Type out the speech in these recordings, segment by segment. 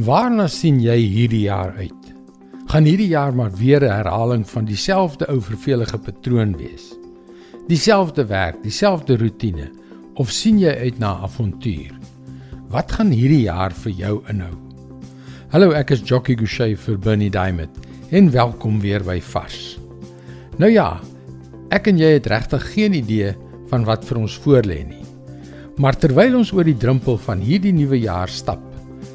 Waarna sien jy hierdie jaar uit? Gaan hierdie jaar maar weer 'n herhaling van dieselfde ou vervelige patroon wees? Dieselfde werk, dieselfde rotine of sien jy uit na avontuur? Wat gaan hierdie jaar vir jou inhou? Hallo, ek is Jockey Gouchee vir Bernie Diamond en welkom weer by Vars. Nou ja, ek en jy het regtig geen idee van wat vir ons voorlê nie. Maar terwyl ons oor die drempel van hierdie nuwe jaar stap,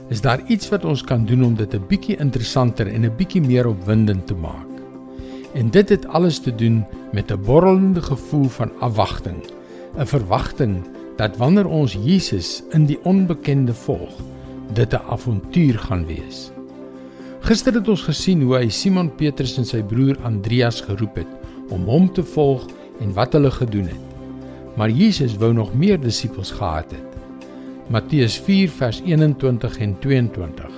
is daar iets wat ons kan doen om dit 'n bietjie interessanter en 'n bietjie meer opwindend te maak. En dit het alles te doen met 'n borrelende gevoel van afwagting, 'n verwagting dat wanneer ons Jesus in die onbekende volg, dit 'n avontuur gaan wees. Gister het ons gesien hoe hy Simon Petrus en sy broer Andreas geroep het om hom te volg en wat hulle gedoen het. Maar Jesus wou nog meer disippels gehad het. Matteus 4 vers 21 en 22.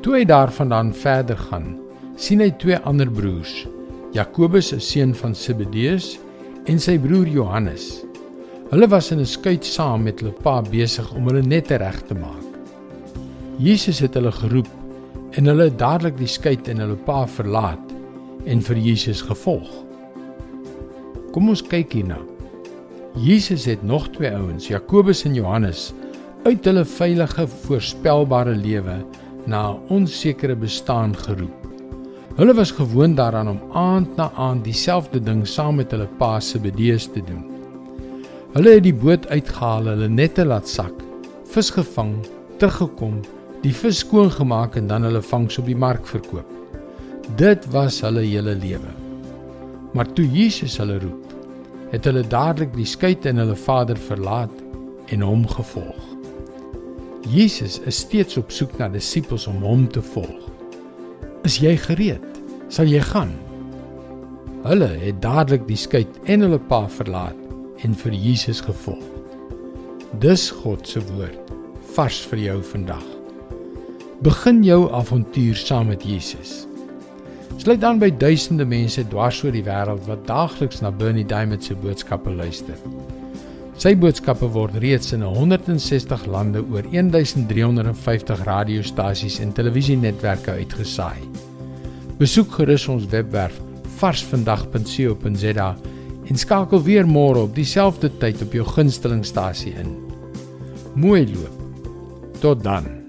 Toe hy daarvandaan verder gaan, sien hy twee ander broers, Jakobus, 'n seun van Zebedeus, en sy broer Johannes. Hulle was in 'n skuit saam met hulle pa besig om hulle net reg te maak. Jesus het hulle geroep en hulle het dadelik die skuit en hulle pa verlaat en vir Jesus gevolg. Kom ons kyk hierna. Jesus het nog twee ouens, Jakobus en Johannes, uit hulle veilige, voorspelbare lewe na 'n onsekere bestaan geroep. Hulle was gewoond daaraan om aand na aand dieselfde ding saam met hulle pa se bedees te doen. Hulle het die boot uitgehaal, hulle nette laat sak, vis gevang, teruggekom, die vis skoon gemaak en dan hulle vangs op die mark verkoop. Dit was hulle hele lewe. Maar toe Jesus hulle roep, het hulle dadelik die skei en hulle vader verlaat en hom gevolg. Jesus is steeds op soek na disippels om hom te volg. Is jy gereed? Sal jy gaan? Hulle het dadelik die skei en hulle pa verlaat en vir Jesus gevolg. Dis God se woord vars vir jou vandag. Begin jou avontuur saam met Jesus. Sluit aan by duisende mense dwars oor die wêreld wat daagliks na Bernie Diamond se boodskappe luister. Sy boodskappe word reeds in 160 lande oor 1350 radiostasies en televisienetwerke uitgesaai. Besoek gerus ons webwerf varsvandag.co.za en skakel weer môre op dieselfde tyd op jou gunstelingstasie in. Mooi loop. Tot dan.